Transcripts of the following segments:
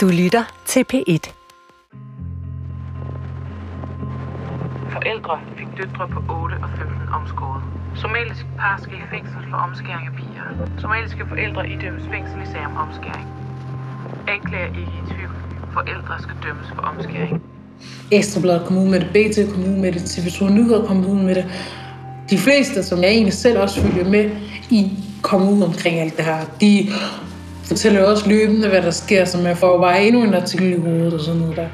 Du lytter til P1. Forældre fik døtre på 8 og 15 omskåret. Somalisk par skal i fængsel for omskæring af piger. Somaliske forældre idømmes fængsel i sag om omskæring. Anklager ikke i tvivl. Forældre skal dømmes for omskæring. Ekstrabladet kom ud med det, BT kom ud med det, TV2 Nyheder kom ud med det. De fleste, som jeg egentlig selv også følger med i, kom ud omkring alt det her. De fortæller også løbende, hvad der sker, så man får bare endnu en artikel i hovedet og sådan noget der.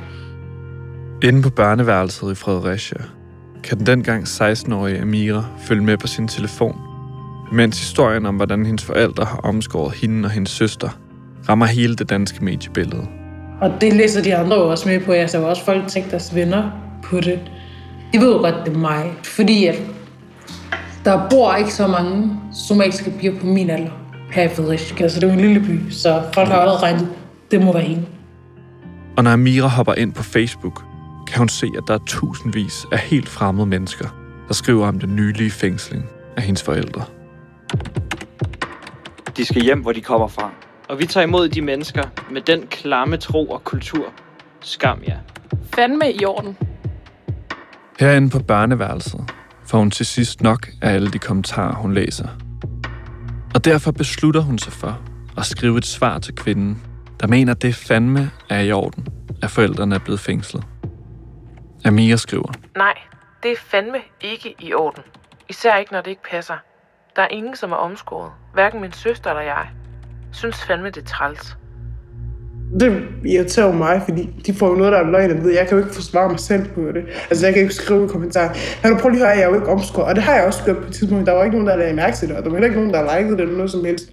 Inde på børneværelset i Fredericia kan den dengang 16-årige Amira følge med på sin telefon, mens historien om, hvordan hendes forældre har omskåret hende og hendes søster, rammer hele det danske mediebillede. Og det læser de andre også med på. Jeg så også folk tænke deres venner på det. De ved jo godt, det er mig. Fordi at der bor ikke så mange somaliske piger på min alder her i Fredericia. Så det er jo en lille by, så folk har allerede regnet, det må være hende. Og når Amira hopper ind på Facebook, kan hun se, at der er tusindvis af helt fremmede mennesker, der skriver om den nylige fængsling af hendes forældre. De skal hjem, hvor de kommer fra. Og vi tager imod de mennesker med den klamme tro og kultur. Skam jer. Fandme i orden. Herinde på børneværelset får hun til sidst nok af alle de kommentarer, hun læser. Og derfor beslutter hun sig for at skrive et svar til kvinden, der mener, det fandme er i orden, at forældrene er blevet fængslet. Amira skriver, Nej, det er fandme ikke i orden. Især ikke, når det ikke passer. Der er ingen, som er omskåret. Hverken min søster eller jeg. Synes fandme, det er træls. Det irriterer jo mig, fordi de får jo noget, der er løgn at. Jeg kan jo ikke forsvare mig selv på det. Altså, jeg kan ikke skrive i kommentarer. Men du prøv lige at høre, jeg er jo ikke omskåret. Og det har jeg også gjort på et tidspunkt. Der var ikke nogen, der lagde mærke til det. Og der var heller ikke nogen, der likede det eller noget som helst.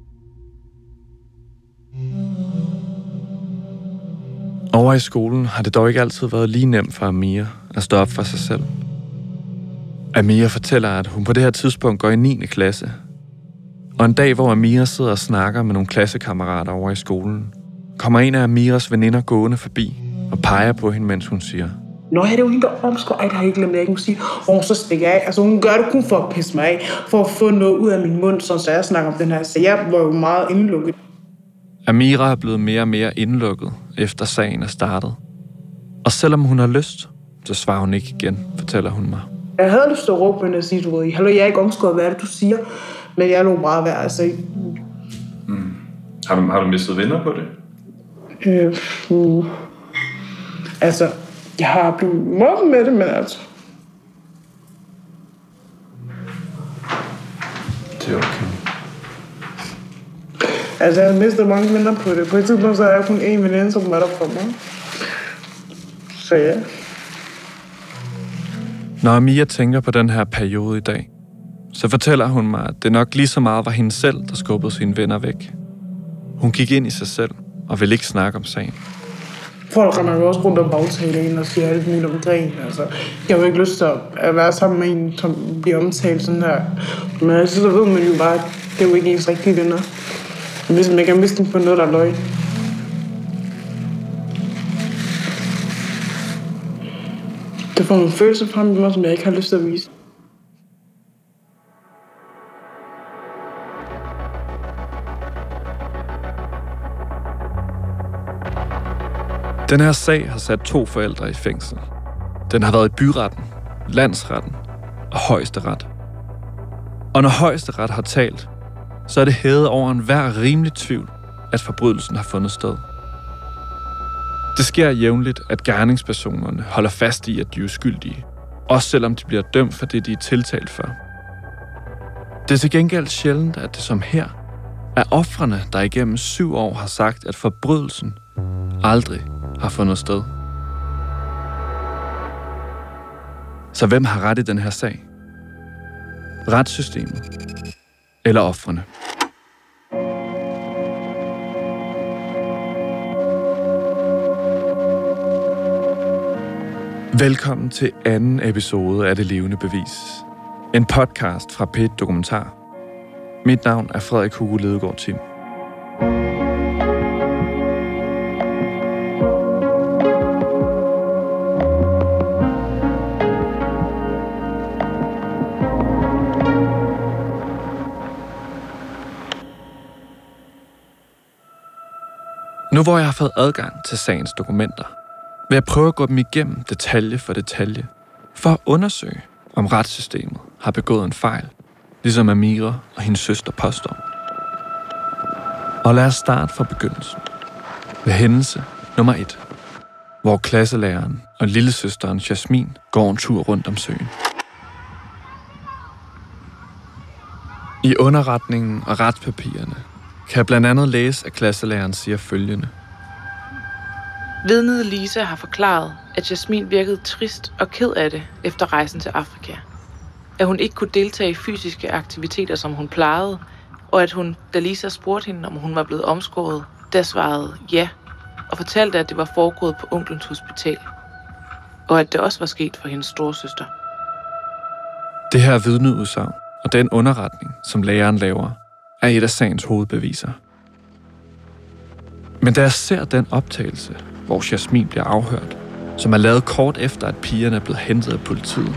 over i skolen har det dog ikke altid været lige nemt for Amir at stå op for sig selv. Amir fortæller, at hun på det her tidspunkt går i 9. klasse. Og en dag, hvor Amir sidder og snakker med nogle klassekammerater over i skolen, kommer en af Amiras veninder gående forbi og peger på hende, mens hun siger, Nå, ja, det er jo hende, der omskår. Ej, det har jeg ikke glemt, jeg ikke må sige. Og så stikker af. Altså, hun gør det kun for at pisse mig af. For at få noget ud af min mund, så jeg snakker om den her. Så jeg var jo meget indlukket. Amira er blevet mere og mere indlukket, efter sagen er startet. Og selvom hun har lyst, så svarer hun ikke igen, fortæller hun mig. Jeg havde lyst til at råbe på hende og sige, du ved, hallo, jeg er ikke omskåret, hvad er det, du siger? Men jeg lå bare være, altså, Har du, har du mistet venner på det? Øh, mm, altså, jeg har blevet mobbet med det, men altså, Det er okay. altså, jeg har mistet mange venner på det. På et tidspunkt, så er jeg kun én veninde, som var der for mig. Så ja. Når Amira tænker på den her periode i dag, så fortæller hun mig, at det nok lige så meget var hende selv, der skubbede sine venner væk. Hun gik ind i sig selv og vil ikke snakke om sagen. Folk render jo også rundt om bagtale en og siger alt muligt om omkring. Altså, jeg har jo ikke lyst til at være sammen med en, som bliver omtalt sådan her. Men altså, så ved man jo bare, at det er jo ikke ens rigtige venner. Hvis man kan miste dem på noget, der er løgn. Det får en følelse frem i mig, som jeg ikke har lyst til at vise. Den her sag har sat to forældre i fængsel. Den har været i byretten, landsretten og højesteret. Og når højesteret har talt, så er det hævet over en hver rimelig tvivl, at forbrydelsen har fundet sted. Det sker jævnligt, at gerningspersonerne holder fast i, at de er uskyldige, også selvom de bliver dømt for det, de er tiltalt for. Det er til gengæld sjældent, at det som her er offrene, der igennem syv år har sagt, at forbrydelsen aldrig har fundet sted. Så hvem har ret i den her sag? Retssystemet eller offrene? Velkommen til anden episode af Det Levende Bevis. En podcast fra Pet Dokumentar. Mit navn er Frederik Hugo Ledegaard Tim. Nu hvor jeg har fået adgang til sagens dokumenter, vil jeg prøve at gå dem igennem detalje for detalje, for at undersøge, om retssystemet har begået en fejl, ligesom Amira og hendes søster påstår. Og lad os starte fra begyndelsen. Ved hændelse nummer 1, hvor klasselæreren og lillesøsteren Jasmin går en tur rundt om søen. I underretningen og retspapirerne kan blandt andet læse, at klasselæreren siger følgende. Vidnet Lisa har forklaret, at Jasmin virkede trist og ked af det efter rejsen til Afrika. At hun ikke kunne deltage i fysiske aktiviteter, som hun plejede, og at hun, da Lisa spurgte hende, om hun var blevet omskåret, der svarede ja, og fortalte, at det var foregået på onklens hospital, og at det også var sket for hendes storsøster. Det her vidneudsagn og den underretning, som læreren laver, er et af sagens hovedbeviser. Men da jeg ser den optagelse, hvor Jasmin bliver afhørt, som er lavet kort efter, at pigerne er blevet hentet af politiet,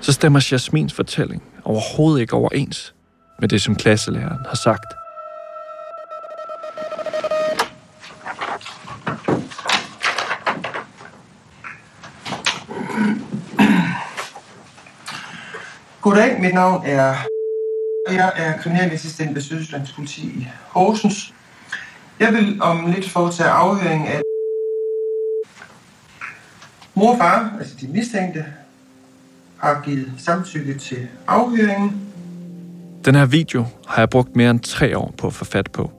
så stemmer Jasmins fortælling overhovedet ikke overens med det, som klasselæreren har sagt. Goddag, mit navn er... Jeg er kriminalassistent ved Sydøstlands politi i Horsens. Jeg vil om lidt foretage afhøring af mor og far, altså de mistænkte, har givet samtykke til afhøringen. Den her video har jeg brugt mere end tre år på at få fat på.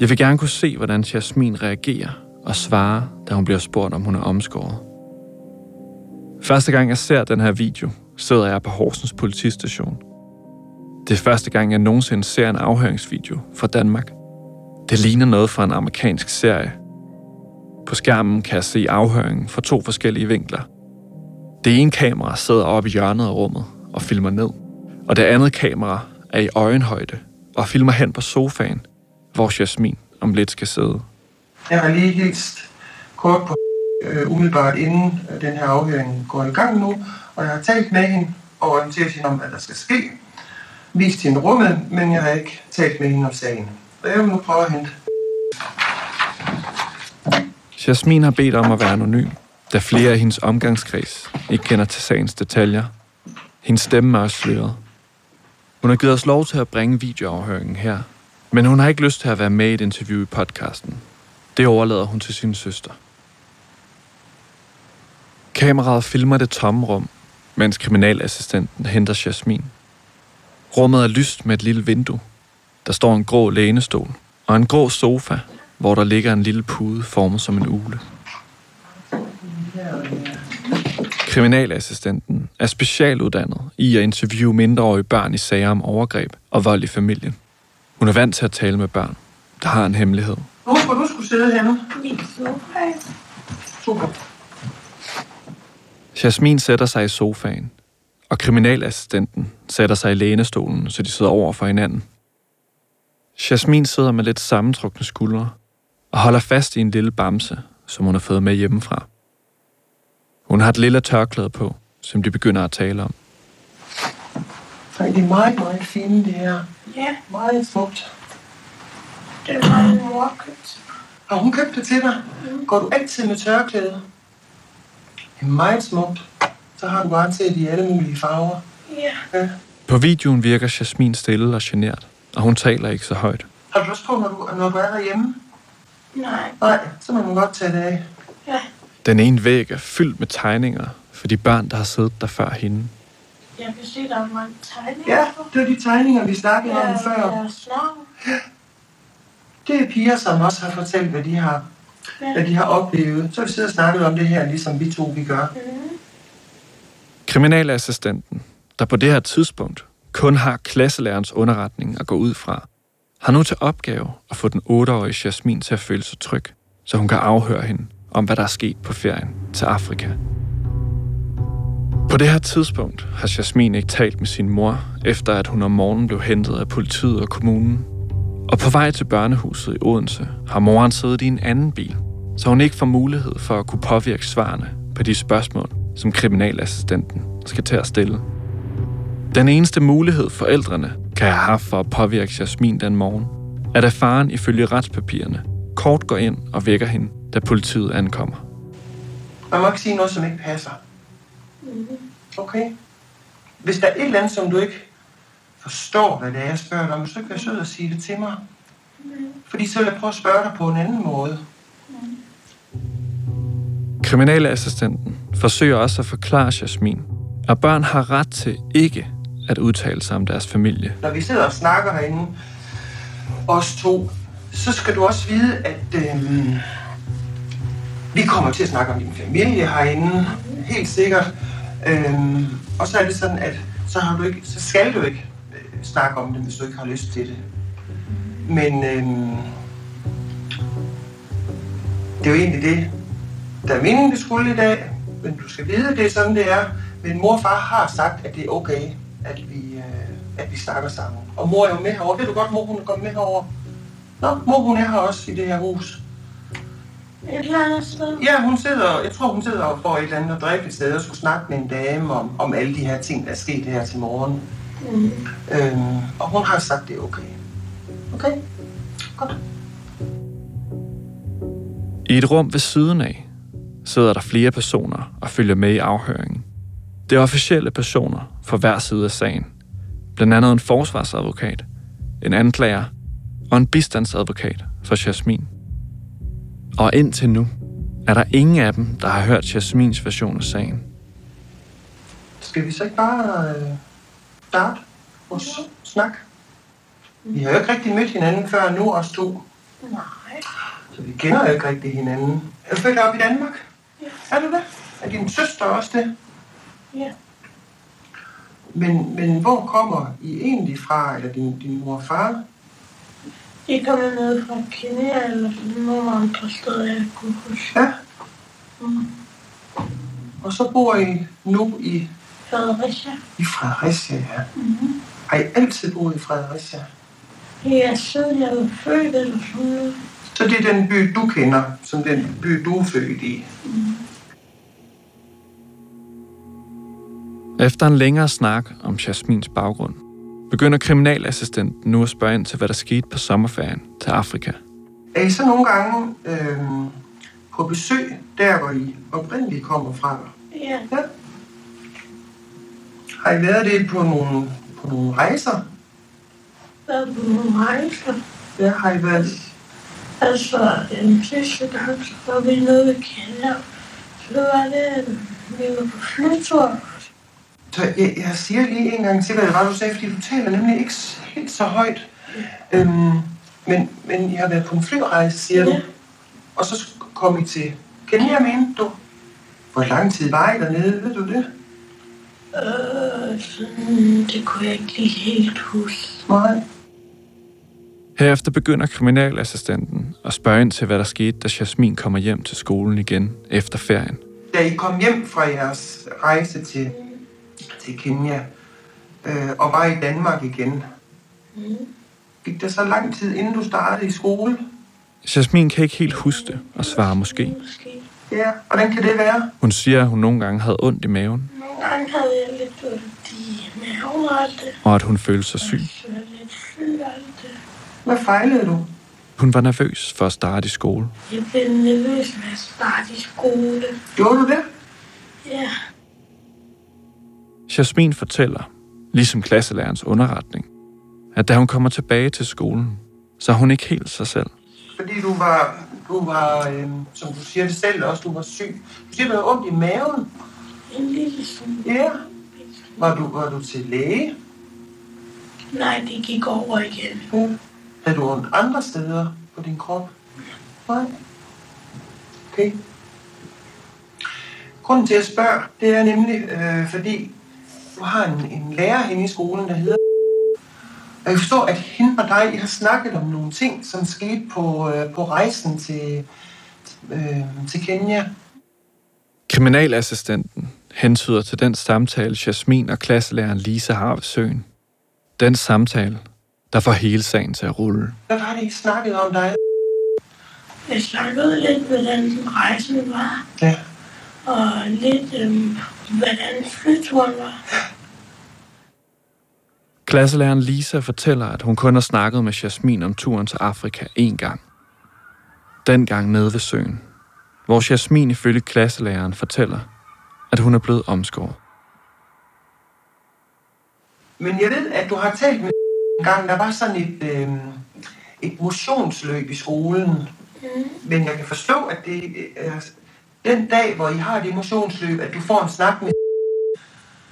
Jeg vil gerne kunne se, hvordan Jasmin reagerer og svarer, da hun bliver spurgt, om hun er omskåret. Første gang jeg ser den her video, sidder jeg på Horsens politistation. Det er første gang, jeg nogensinde ser en afhøringsvideo fra Danmark. Det ligner noget fra en amerikansk serie. På skærmen kan jeg se afhøringen fra to forskellige vinkler. Det ene kamera sidder oppe i hjørnet af rummet og filmer ned, og det andet kamera er i øjenhøjde og filmer hen på sofaen, hvor Jasmin om lidt skal sidde. Jeg har lige hilst kort på øh, umiddelbart inden øh, den her afhøring går i gang nu, og jeg har talt med hende og orienteret hende om, hvad der skal ske. Vist hende rummet, men jeg har ikke talt med hende om sagen. Og jeg vil nu prøve at hente. Jasmin har bedt om at være anonym, da flere af hendes omgangskreds ikke kender til sagens detaljer. Hendes stemme er også sløret. Hun har givet os lov til at bringe videoafhøringen her, men hun har ikke lyst til at være med i et interview i podcasten. Det overlader hun til sin søster. Kameraet filmer det tomme rum, mens kriminalassistenten henter Jasmin. Rummet er lyst med et lille vindue. Der står en grå lænestol og en grå sofa, hvor der ligger en lille pude formet som en ule. Kriminalassistenten er specialuddannet i at interviewe mindreårige børn i sager om overgreb og vold i familien. Hun er vant til at tale med børn, der har en hemmelighed. Hvor hvor du skulle sidde henne? Super. Jasmin sætter sig i sofaen, kriminalassistenten sætter sig i lænestolen, så de sidder over for hinanden. Jasmin sidder med lidt sammentrukne skuldre og holder fast i en lille bamse, som hun har fået med hjemmefra. Hun har et lille tørklæde på, som de begynder at tale om. Det er meget, meget fint, det her. Ja, Meget smukt. det var min mor købt. Har hun købt det til dig? Går du altid med tørklæde? Det er meget smukt. Så har du bare set i alle mulige farver. Ja, Ja. På videoen virker Jasmin stille og genert, og hun taler ikke så højt. Har du også på, når du, når du er derhjemme? nej, Nej, så må man godt tage det af. ja. Den ene væg er fyldt med tegninger for de børn, der har siddet der før hende. Jeg kan se, der er mange tegninger Ja, det er de tegninger, vi snakkede om før. Navn. Det er piger, som også har fortalt, hvad de har, hvad de har oplevet. Så har vi siddet og snakket om det her, ligesom vi to vi gør. Kriminalassistenten, der på det her tidspunkt kun har klasselærerens underretning at gå ud fra, har nu til opgave at få den 8-årige Jasmin til at føle sig tryg, så hun kan afhøre hende om, hvad der er sket på ferien til Afrika. På det her tidspunkt har Jasmin ikke talt med sin mor, efter at hun om morgenen blev hentet af politiet og kommunen. Og på vej til børnehuset i Odense har moren siddet i en anden bil, så hun ikke får mulighed for at kunne påvirke svarene på de spørgsmål, som kriminalassistenten skal til at stille. Den eneste mulighed forældrene kan have haft for at påvirke Jasmin den morgen, er da faren ifølge retspapirerne kort går ind og vækker hende, da politiet ankommer. Man må ikke sige noget, som ikke passer. Okay? Hvis der er et eller andet, som du ikke forstår, hvad det er, jeg spørger dig om, så kan være sød at sige det til mig. Fordi så vil jeg prøve at spørge dig på en anden måde. Kriminalassistenten forsøger også at forklare Jasmin, at børn har ret til ikke at udtale sig om deres familie. Når vi sidder og snakker herinde, os to, så skal du også vide, at øh, vi kommer til at snakke om din familie herinde, helt sikkert. Øh, og så er det sådan, at så, har du ikke, så skal du ikke øh, snakke om det, hvis du ikke har lyst til det. Men øh, det er jo egentlig det, der er meningen, det skulle i dag. Men du skal vide, det er sådan, det er. Men mor og far har sagt, at det er okay, at vi, øh, at vi snakker sammen. Og mor er jo med herovre. Ved du godt, mor hun er kommet med herover? Nå, mor hun er her også i det her hus. Et eller andet sted. Ja, hun sidder, jeg tror, hun sidder og får et eller andet at drikke et sted og skulle snakke med en dame om, om alle de her ting, der er sket her til morgen. Mm. Øhm, og hun har sagt, det er okay. Okay? Godt. I et rum ved siden af sidder der flere personer og følger med i afhøringen. Det er officielle personer for hver side af sagen. Blandt andet en forsvarsadvokat, en anklager og en bistandsadvokat for Jasmin. Og indtil nu er der ingen af dem, der har hørt Jasmins version af sagen. Skal vi så ikke bare øh, starte vores snak? Vi har jo ikke rigtig mødt hinanden før nu, os to. Nej. Så vi kender jo ikke rigtig hinanden. Er du født op i Danmark? Ja. Er du det? Er din søster også det? Ja. Men, men hvor kommer I egentlig fra, eller din, din mor og far? De kommer ned fra Kenya eller nogle andre steder, jeg kunne huske. Ja. Mm. Og så bor I nu i, Fredericia. i Fredericia, ja. Mm-hmm. Har I altid boet i Fredericia? Ja, siden jeg var født eller sådan noget. Så det er den by, du kender, som den by, du er født i. Efter en længere snak om Jasmins baggrund, begynder kriminalassistenten nu at spørge ind til, hvad der skete på sommerferien til Afrika. Er I så nogle gange øh, på besøg, der hvor I oprindeligt kommer fra? Ja, Ja. Har I været det på nogle, på nogle rejser? været på nogle rejser. Ja, har I været Altså, den sidste gang, så var vi nede ved Kenya. Så var det, vi var på flytur. Så jeg, jeg siger lige en gang til, hvad det var, du sagde, fordi du taler nemlig ikke helt så højt. Øhm, men, men I har været på en flyrejse, siger du? Ja. Og så kom I til Kenya, mente du? Hvor lang tid var I dernede, ved du det? Øh, sådan, det kunne jeg ikke lige helt huske. Nej. Herefter begynder kriminalassistenten at spørge ind til, hvad der skete, da Jasmin kommer hjem til skolen igen efter ferien. Da I kom hjem fra jeres rejse til, til Kenya, øh, og var i Danmark igen, gik der så lang tid, inden du startede i skole? Jasmin kan ikke helt huske det og svarer måske. Måske. Ja, hvordan kan det være? Hun siger, at hun nogle gange havde ondt i maven, Nogle gange havde jeg lidt ondt i maven og at hun følte sig syg. Jeg lidt syg og alt det. Hvad fejlede du? Hun var nervøs for at starte i skole. Jeg blev nervøs, når jeg startede i skole. Gjorde du det? Ja, Jasmin fortæller, ligesom klasselærerens underretning, at da hun kommer tilbage til skolen, så er hun ikke helt sig selv. Fordi du var, du var øh, som du siger det selv også, du var syg. Du siger, du havde ondt i maven. en lille smule. Ja. Var du, var du til læge? Nej, det gik over igen. Ja. Er du ondt andre steder på din krop? Nej. Okay. Grunden til at spørge, det er nemlig, øh, fordi du har en, en lærer henne i skolen, der hedder... Og jeg forstår, at hende og dig, I har snakket om nogle ting, som skete på, øh, på rejsen til, øh, til Kenya. Kriminalassistenten hentyder til den samtale, Jasmin og klasselæreren Lisa har ved søen. Den samtale, der får hele sagen til at rulle. Hvad var det, I snakkede om dig? Jeg snakkede lidt, hvordan rejsen var, Ja. og lidt, øhm, hvordan flyturen var. Klasselæreren Lisa fortæller, at hun kun har snakket med Jasmin om turen til Afrika én gang. Dengang nede ved søen, hvor Jasmin ifølge klasselæreren fortæller, at hun er blevet omskåret. Men jeg ved, at du har talt med en gang, der var sådan et, øh, et motionsløb i skolen. Mm. Men jeg kan forstå, at det er den dag, hvor I har det motionsløb, at du får en snak med...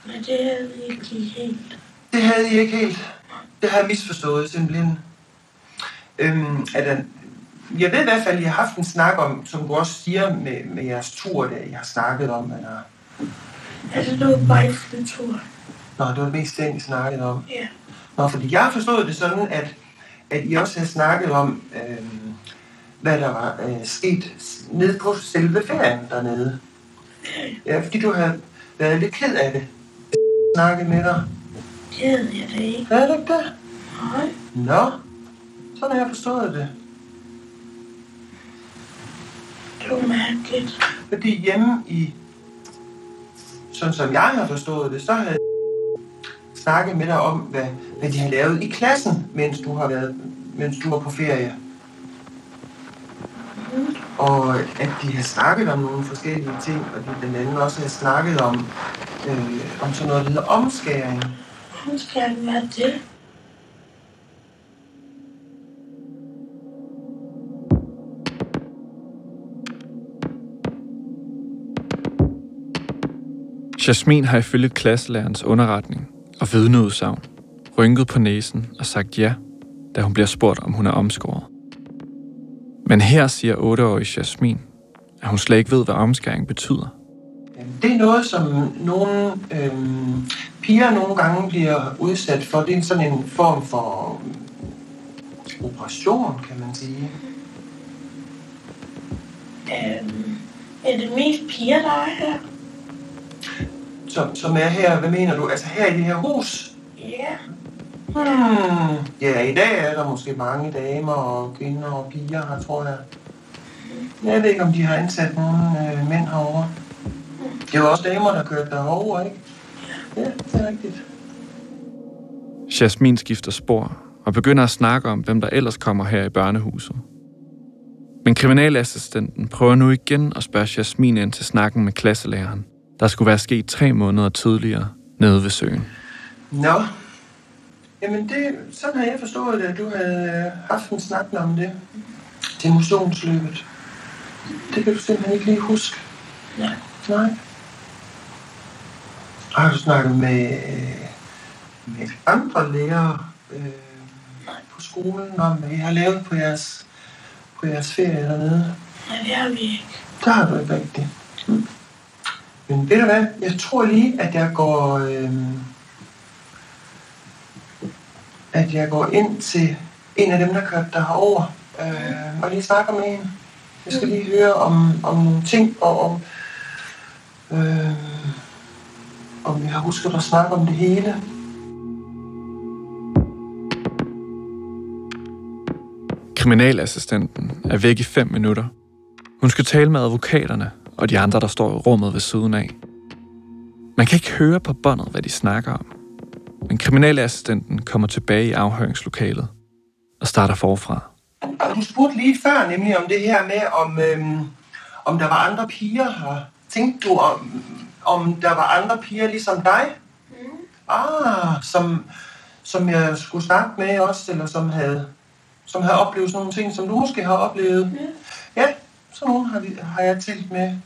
Men det er vi ikke helt. Det havde I ikke helt. Det har jeg misforstået simpelthen. Øhm, er der, jeg ved i hvert fald, at I har haft en snak om, som du også siger med, med jeres tur, der I har snakket om. Eller... Altså, det var bare en tur. Nå, det var det mest den, I snakkede om. Ja. Nå, fordi jeg har forstået det sådan, at, at I også har snakket om, øh, hvad der var øh, sket nede på selve ferien dernede. Ja, fordi du har været lidt ked af det. Snakket med dig. Det havde jeg da ikke. Er det ikke det? Nej. Nå, sådan har jeg forstået det. Det var mærkeligt. Fordi hjemme i, sådan som jeg har forstået det, så havde jeg snakket med dig om, hvad, hvad de har lavet i klassen, mens du har været, mens du var på ferie. Og at de har snakket om nogle forskellige ting, og de blandt andet også har snakket om, øh, om sådan noget, der hedder omskæring. Hun skal være det. Jasmin har ifølge klasselærerens underretning og vidneudsagn rynket på næsen og sagt ja, da hun bliver spurgt, om hun er omskåret. Men her siger 8-årige Jasmin, at hun slet ikke ved, hvad omskæring betyder. Det er noget, som nogle øhm, piger nogle gange bliver udsat for. Det er sådan en form for operation, kan man sige. Øhm, er det mest piger, der er her? Som, som er her, hvad mener du? Altså her i det her hus? Ja. Hmm. Ja, i dag er der måske mange damer og kvinder og piger her, tror jeg. Jeg ved ikke, om de har ansat nogle øh, mænd herovre. Det var også damer, der kørte derover, ikke? Ja, det er rigtigt. Jasmin skifter spor og begynder at snakke om, hvem der ellers kommer her i børnehuset. Men kriminalassistenten prøver nu igen at spørge Jasmin ind til snakken med klasselæreren, der skulle være sket tre måneder tidligere nede ved søen. Nå. Jamen, det, sådan har jeg forstået det, at du havde øh, haft en snak om det til motionsløbet. Det kan du simpelthen ikke lige huske. Nej. Nej. Har du snakket med, øh, med andre lærere øh, på skolen om, hvad I har lavet på jeres, på jeres ferie dernede? Nej, det har vi ikke. Det har du ikke rigtigt. Mm. Men ved du hvad? Jeg tror lige, at jeg går... Øh, at jeg går ind til en af dem, der kørte der herover øh, og lige snakker med hende. Jeg skal lige høre om, om nogle ting, og om, øh, om vi har husket at snakke om det hele. Kriminalassistenten er væk i fem minutter. Hun skal tale med advokaterne og de andre, der står i rummet ved siden af. Man kan ikke høre på båndet, hvad de snakker om. Men kriminalassistenten kommer tilbage i afhøringslokalet og starter forfra. Og du spurgte lige før nemlig om det her med, om, øhm, om der var andre piger her. Tænkte du, om, om der var andre piger ligesom dig? Mm. Ah, som, som jeg skulle snakke med også, eller som havde, som havde oplevet sådan nogle ting, som du måske har oplevet. Mm. Ja, sådan nogle har, vi, har jeg talt med.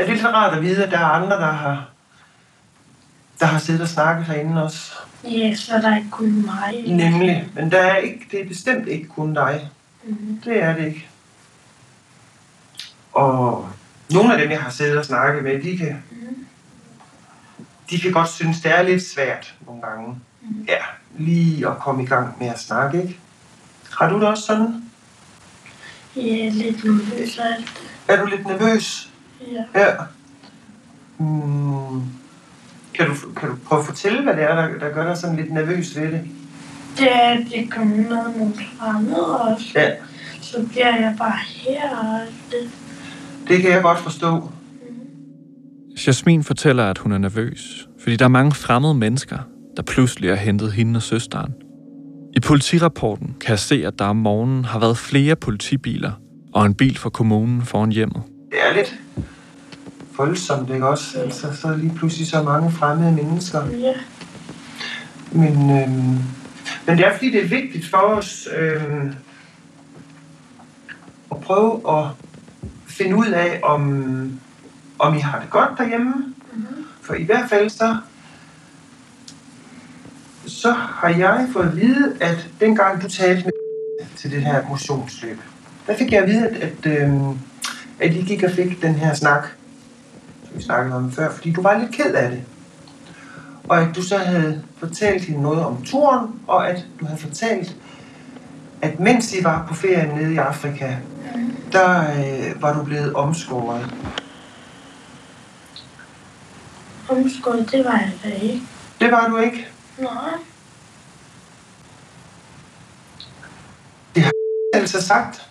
Er det lidt rart at vide, at der er andre, der har, der har siddet og snakket herinde også? Ja, så er der ikke kun mig. Nemlig. Men der er ikke, det er bestemt ikke kun dig. Mm. Det er det ikke. Og nogle af dem, jeg har siddet og snakket med, de kan, de kan godt synes, det er lidt svært nogle gange. Mm. Ja, lige at komme i gang med at snakke, ikke? Har du det også sådan? Ja, lidt nervøs og alt. Er du lidt nervøs? Ja. Ja. Mm. Kan, du, kan du prøve at fortælle, hvad det er, der, der gør dig sådan lidt nervøs ved det? Det er, at kommer med nogle fremmede også. Ja, Så bliver jeg bare her og det. det kan jeg godt forstå. Jasmin fortæller, at hun er nervøs, fordi der er mange fremmede mennesker, der pludselig har hentet hende og søsteren. I politirapporten kan jeg se, at der om morgenen har været flere politibiler og en bil fra kommunen foran hjemmet. Det er lidt voldsomt, ikke også? Altså, så er lige pludselig så mange fremmede mennesker. Ja. Men, øhm, men det er fordi, det er vigtigt for os øhm, at prøve at finde ud af, om, om I har det godt derhjemme. Mm-hmm. For i hvert fald så, så har jeg fået at vide, at dengang du talte med til det her motionsløb, der fik jeg at vide, at, at, øhm, at I gik og fik den her snak, vi snakkede om før, fordi du var lidt ked af det. Og at du så havde fortalt hende noget om turen, og at du havde fortalt, at mens I var på ferie nede i Afrika, der øh, var du blevet omskåret. Omskåret, det var jeg da ikke. Det var du ikke. Nej. Altså sagt.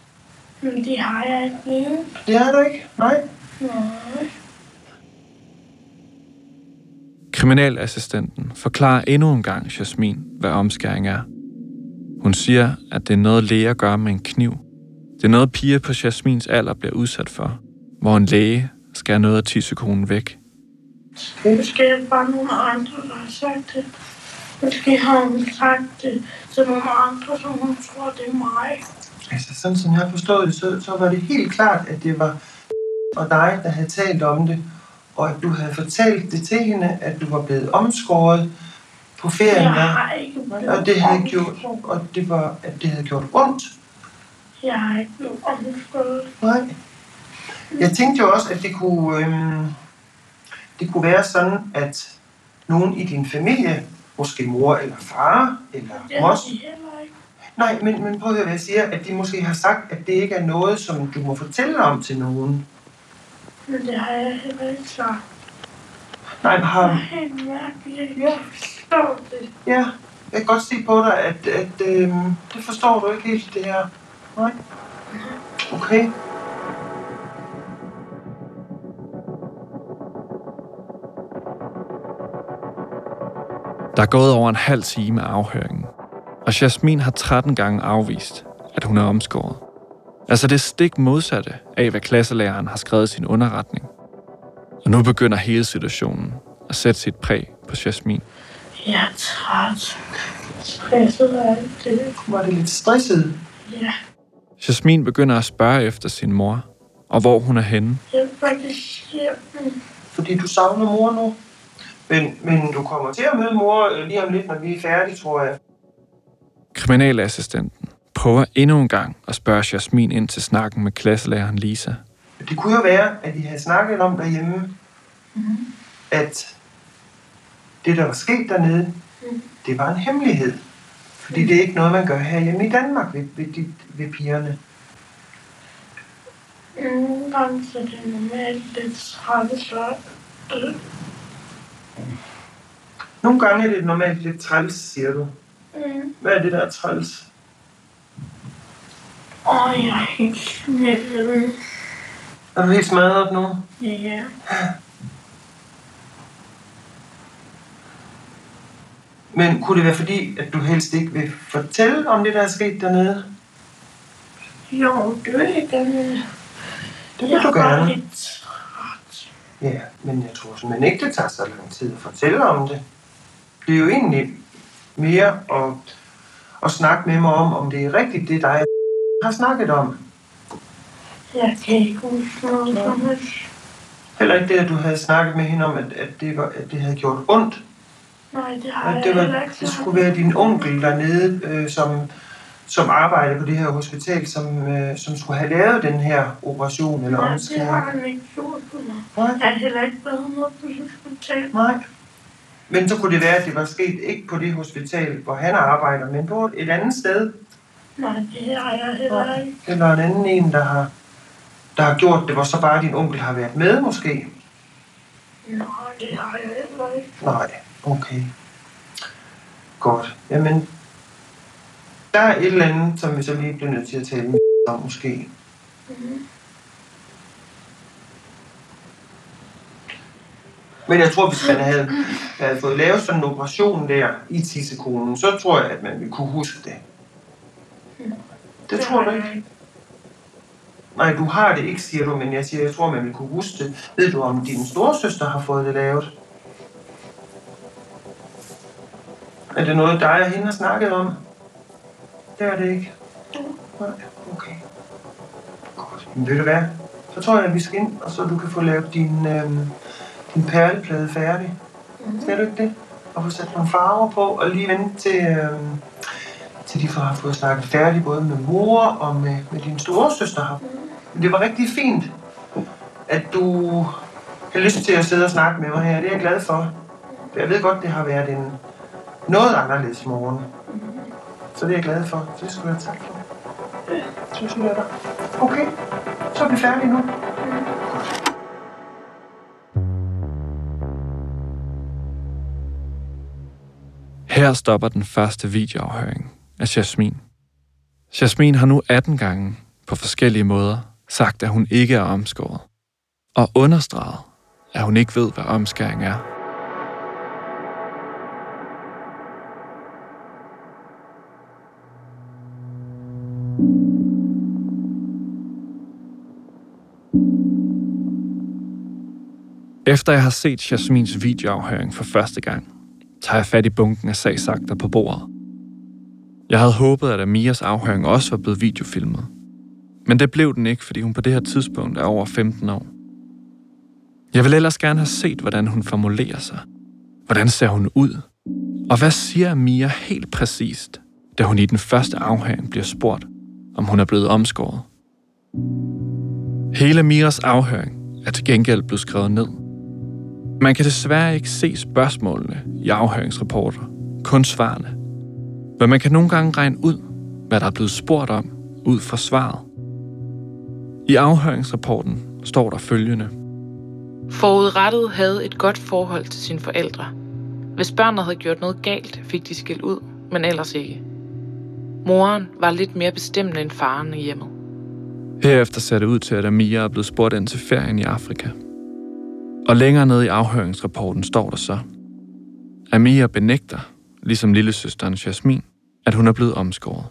Men det har jeg ikke. Det har du ikke. Nej. Nej. Kriminalassistenten forklarer endnu en gang Jasmin, hvad omskæring er. Hun siger, at det er noget læger gør med en kniv. Det er noget piger på Jasmins alder bliver udsat for, hvor en læge skærer noget af tissekonen væk. Måske er det bare nogle andre, der har sagt det. Måske har hun sagt det til nogle andre, som hun tror, det er mig. Altså, sådan som jeg har forstået det, så, så var det helt klart, at det var og dig, der havde talt om det, og at du havde fortalt det til hende, at du var blevet omskåret på ferien. Jeg der. har ikke Og det havde gjort, og det var, at det havde gjort ondt. Jeg har ikke blevet omskåret. Nej. Jeg tænkte jo også, at det kunne, øhm, det kunne være sådan, at nogen i din familie, måske mor eller far, eller mos, nej, men, men prøv at høre, hvad jeg siger, at de måske har sagt, at det ikke er noget, som du må fortælle om til nogen. Men det har jeg heller ikke sagt. Nej, men Det er har, helt mærkeligt. Jeg kan forstå det. ja, jeg kan godt se på dig, at, at øhm, det forstår du ikke helt, det her. Nej. Okay. Der er gået over en halv time af afhøringen, og Jasmin har 13 gange afvist, at hun er omskåret. Altså det stik modsatte af, hvad klasselæreren har skrevet i sin underretning. Og nu begynder hele situationen at sætte sit præg på Jasmin. Jeg er træt. Stresset af alt det. Var det lidt stresset? Ja, Jasmin begynder at spørge efter sin mor, og hvor hun er henne. jeg vil faktisk hjem. Fordi du savner mor nu. Men, men du kommer til at møde mor øh, lige om lidt, når vi er færdige, tror jeg. Kriminalassistenten prøver endnu en gang at spørge Jasmin ind til snakken med klasselæreren Lisa. Det kunne jo være, at I havde snakket om derhjemme, mm-hmm. at det, der var sket dernede, Mm. det var en hemmelighed. Fordi det er ikke noget, man gør herhjemme i Danmark ved, ved, de, ved pigerne. Nogle gange så er det normalt lidt øh, Nogle gange er det normalt lidt træls, siger du. mm. Hvad er det, der er træls? Åh, jeg er helt snillet. Er du helt smadret nu? Ja, Men kunne det være fordi, at du helst ikke vil fortælle om det, der er sket dernede? jo, det vil jeg gerne. Det vil jeg du er gerne. lidt. Ja, men jeg tror simpelthen ikke, det tager så lang tid at fortælle om det. Det er jo egentlig mere at, at snakke med mig om, om det er rigtigt, det dig har snakket om. Jeg kan ikke huske noget som helst. Heller ikke det, at du havde snakket med hende om, at, at, det, var, at det havde gjort ondt. Nej, det har At jeg det, var, ikke det skulle være din onkel dernede, øh, som, som arbejder på det her hospital, som, øh, som skulle have lavet den her operation eller Nej, det har omskæring. han ikke gjort på mig. Nej. Jeg har heller ikke været noget på hospital. Nej. Men så kunne det være, at det var sket ikke på det hospital, hvor han arbejder, men på et andet sted. Nej, det har jeg heller ikke. Eller en anden en, der har, der har gjort det, hvor så bare din onkel har været med, måske. Nej, det har jeg heller ikke. Nej, okay. Godt. Jamen, der er et eller andet, som vi så lige bliver nødt til at tale med om, måske. Mhm. Men jeg tror, hvis man havde, havde fået lavet sådan en operation der i tissekonen, så tror jeg, at man ville kunne huske det. Det tror du ikke? Nej, du har det ikke, siger du, men jeg siger, jeg tror, man vil kunne huske det. Ved du, om din storesøster har fået det lavet? Er det noget, dig og hende har snakket om? Det er det ikke. Nej, okay. Godt. Men ved du hvad? Så tror jeg, at vi skal ind, og så du kan få lavet din, øhm, din perleplade færdig. Skal du ikke det? Og få sat nogle farver på, og lige vente til, øhm, til de får har fået snakket færdigt, både med mor og med, med din store søster her. Men det var rigtig fint, at du har lyst til at sidde og snakke med mig her. Det er jeg glad for. For jeg ved godt, det har været en noget anderledes morgen. Så det er jeg glad for. Så det skal du have tak for. Er der? Okay, så er vi færdige nu. Her stopper den første videoafhøring af Jasmin. Jasmin har nu 18 gange på forskellige måder sagt, at hun ikke er omskåret, og understreget, at hun ikke ved, hvad omskæring er. Efter jeg har set Jasmins videoafhøring for første gang, tager jeg fat i bunken af sagsakter på bordet. Jeg havde håbet, at Amias afhøring også var blevet videofilmet. Men det blev den ikke, fordi hun på det her tidspunkt er over 15 år. Jeg vil ellers gerne have set, hvordan hun formulerer sig. Hvordan ser hun ud? Og hvad siger Mia helt præcist, da hun i den første afhøring bliver spurgt, om hun er blevet omskåret? Hele Miras afhøring er til gengæld blevet skrevet ned. Man kan desværre ikke se spørgsmålene i afhøringsrapporter, kun svarene. Men man kan nogle gange regne ud, hvad der er blevet spurgt om, ud fra svaret. I afhøringsrapporten står der følgende. Forudrettet havde et godt forhold til sine forældre. Hvis børnene havde gjort noget galt, fik de skæld ud, men ellers ikke. Moren var lidt mere bestemmende end faren i hjemmet. Herefter ser det ud til, at Amia er blevet spurgt ind til ferien i Afrika. Og længere nede i afhøringsrapporten står der så, Amia benægter, ligesom lillesøsteren Jasmin, at hun er blevet omskåret.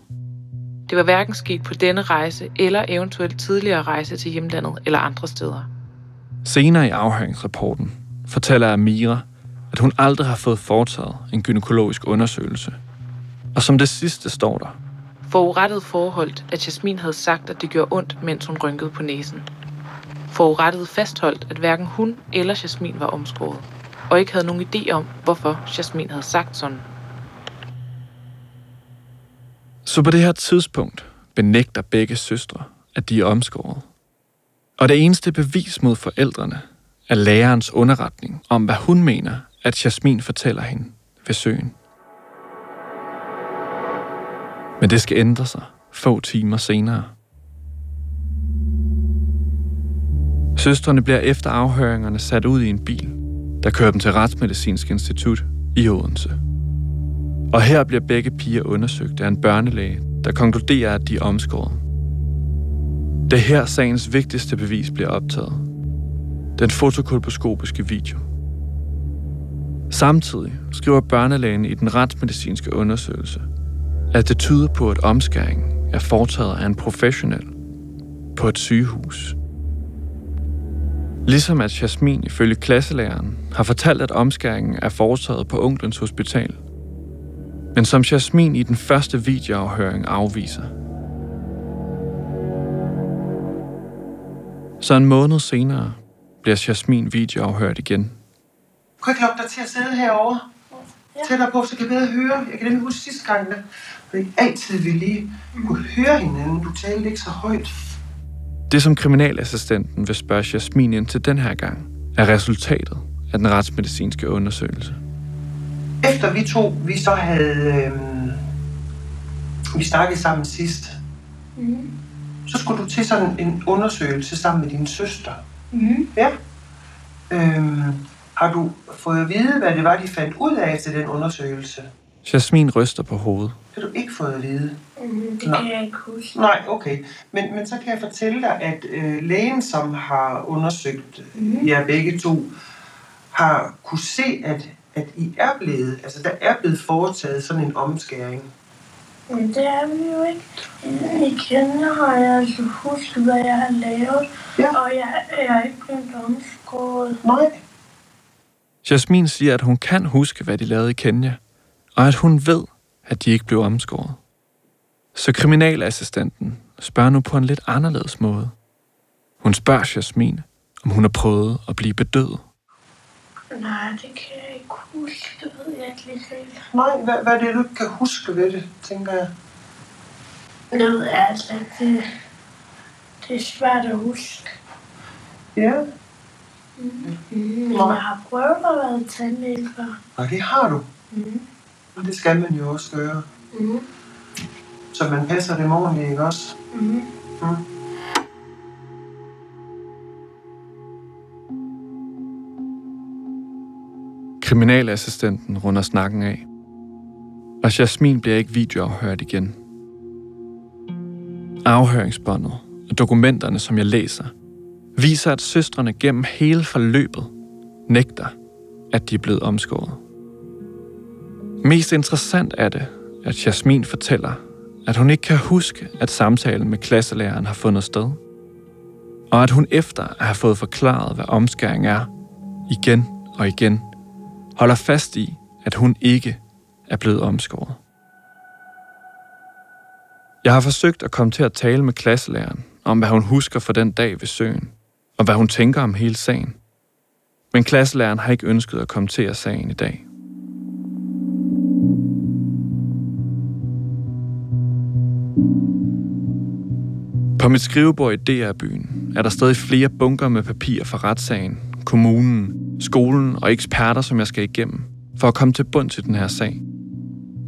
Det var hverken sket på denne rejse eller eventuelt tidligere rejse til hjemlandet eller andre steder. Senere i afhøringsrapporten fortæller Amira, at hun aldrig har fået foretaget en gynækologisk undersøgelse. Og som det sidste står der, Forurettet forholdt, at Jasmin havde sagt, at det gjorde ondt, mens hun rynkede på næsen. Forurettet fastholdt, at hverken hun eller Jasmin var omskåret, og ikke havde nogen idé om, hvorfor Jasmin havde sagt sådan. Så på det her tidspunkt benægter begge søstre, at de er omskåret. Og det eneste bevis mod forældrene er lærerens underretning om, hvad hun mener, at Jasmin fortæller hende ved søen. Men det skal ændre sig få timer senere. Søstrene bliver efter afhøringerne sat ud i en bil, der kører dem til Retsmedicinsk Institut i Odense. Og her bliver begge piger undersøgt af en børnelæge, der konkluderer, at de er omskåret. Det er her sagens vigtigste bevis bliver optaget. Den fotokolposkopiske video. Samtidig skriver børnelægen i den retsmedicinske undersøgelse, at det tyder på, at omskæringen er foretaget af en professionel på et sygehus. Ligesom at Jasmin ifølge klasselæreren har fortalt, at omskæringen er foretaget på onklens hospital. Men som Jasmin i den første videoafhøring afviser. Så en måned senere bliver Jasmin videoafhørt igen. Kan jeg ikke lokke dig til at sidde herovre? Tættere på, så kan jeg bedre høre. Jeg kan nemlig huske sidste gang, at vi ikke altid vi lige kunne høre hinanden. Du talte ikke så højt. Det, som kriminalassistenten vil spørge Jasmin ind til den her gang, er resultatet af den retsmedicinske undersøgelse. Efter vi to, vi så havde... Øhm, vi snakkede sammen sidst, Mm. så skulle du til sådan en undersøgelse sammen med din søster. Mm. Ja. Øhm, har du fået at vide, hvad det var, de fandt ud af til den undersøgelse? Jasmin ryster på hovedet. Det har du ikke fået at vide. Mm. Det Nå. kan jeg ikke huske. Nej, okay. Men, men så kan jeg fortælle dig, at øh, lægen, som har undersøgt Mhm. jer begge to, har kunne se, at, at I er blevet, altså der er blevet foretaget sådan en omskæring. Men det er vi jo ikke. I kender har jeg altså husket, hvad jeg har lavet, Ja. og jeg, jeg er ikke blevet omskåret. Nej. Jasmin siger, at hun kan huske, hvad de lavede i Kenya, og at hun ved, at de ikke blev omskåret. Så kriminalassistenten spørger nu på en lidt anderledes måde. Hun spørger Jasmin, om hun har prøvet at blive bedøvet. Nej, det kan ikke huske. Det ved jeg ikke lige helt. Nej, hvad, hvad er det, du ikke kan huske ved det, tænker jeg? Det ved jeg altså ikke. Det, det er svært at huske. Ja. Men jeg har prøvet at være tandlæge før. Og det har du. Mhm. Og det skal man jo også gøre. Mhm. Så man passer dem ordentligt, ikke også? Mhm. Mm. Kriminalassistenten runder snakken af. Og Jasmin bliver ikke videoafhørt igen. Afhøringsbåndet og dokumenterne, som jeg læser, viser, at søstrene gennem hele forløbet nægter, at de er blevet omskåret. Mest interessant er det, at Jasmin fortæller, at hun ikke kan huske, at samtalen med klasselæreren har fundet sted. Og at hun efter at have fået forklaret, hvad omskæring er, igen og igen, holder fast i, at hun ikke er blevet omskåret. Jeg har forsøgt at komme til at tale med klasselæreren om, hvad hun husker for den dag ved søen, og hvad hun tænker om hele sagen. Men klasselæreren har ikke ønsket at kommentere sagen i dag. På mit skrivebord i DR-byen er der stadig flere bunker med papir fra retssagen, kommunen, skolen og eksperter, som jeg skal igennem, for at komme til bund til den her sag.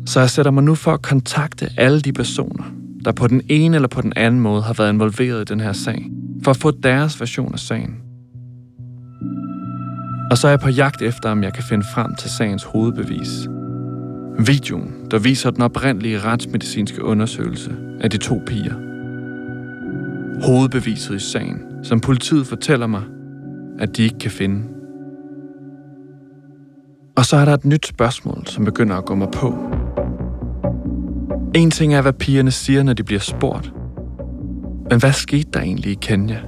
Så jeg sætter mig nu for at kontakte alle de personer, der på den ene eller på den anden måde har været involveret i den her sag, for at få deres version af sagen. Og så er jeg på jagt efter, om jeg kan finde frem til sagens hovedbevis. Videoen, der viser den oprindelige retsmedicinske undersøgelse af de to piger. Hovedbeviset i sagen, som politiet fortæller mig, at de ikke kan finde. Og så er der et nyt spørgsmål, som begynder at gå mig på. En ting er, hvad pigerne siger, når de bliver spurgt. Men hvad skete der egentlig i Kenya?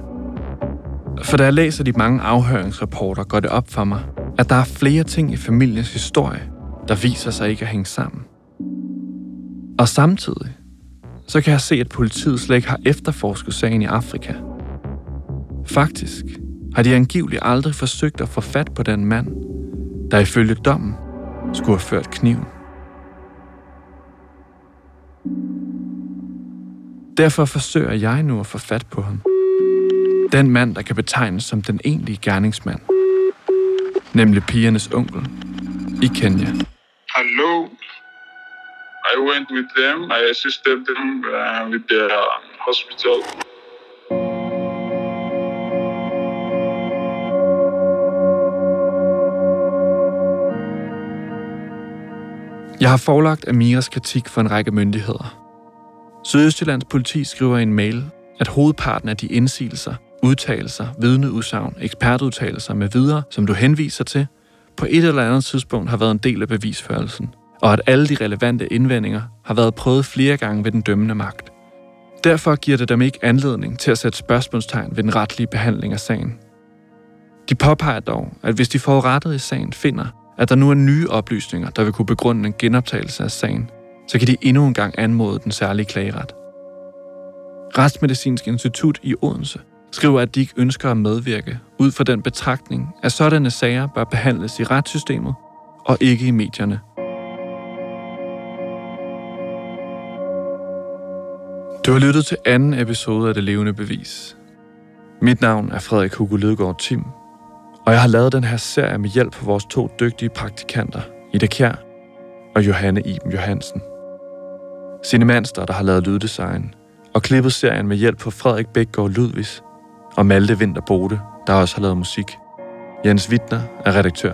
For da jeg læser de mange afhøringsrapporter, går det op for mig, at der er flere ting i familiens historie, der viser sig ikke at hænge sammen. Og samtidig, så kan jeg se, at politiet slet ikke har efterforsket sagen i Afrika. Faktisk har de angiveligt aldrig forsøgt at få fat på den mand, der ifølge dommen skulle have ført kniven. Derfor forsøger jeg nu at få fat på ham. Den mand, der kan betegnes som den egentlige gerningsmand. Nemlig pigernes onkel i Kenya. Hello. I went with them. I assisted them uh, with their um, hospital. Jeg har forelagt Amiras kritik for en række myndigheder. Sydøstjyllands politi skriver i en mail, at hovedparten af de indsigelser, udtalelser, vidneudsagn, ekspertudtalelser med videre, som du henviser til, på et eller andet tidspunkt har været en del af bevisførelsen, og at alle de relevante indvendinger har været prøvet flere gange ved den dømmende magt. Derfor giver det dem ikke anledning til at sætte spørgsmålstegn ved den retlige behandling af sagen. De påpeger dog, at hvis de forurettede i sagen finder, at der nu er nye oplysninger, der vil kunne begrunde en genoptagelse af sagen, så kan de endnu en gang anmode den særlige klageret. Retsmedicinsk Institut i Odense skriver, at de ikke ønsker at medvirke ud fra den betragtning, at sådanne sager bør behandles i retssystemet og ikke i medierne. Du har lyttet til anden episode af Det Levende Bevis. Mit navn er Frederik Hugo Lidegaard Tim, og jeg har lavet den her serie med hjælp fra vores to dygtige praktikanter, Ida Kjær og Johanne Iben Johansen. Cinemanster, der har lavet lyddesign, og klippet serien med hjælp fra Frederik Bækgaard Ludvigs og Malte Vinter Bode, der også har lavet musik. Jens Wittner er redaktør.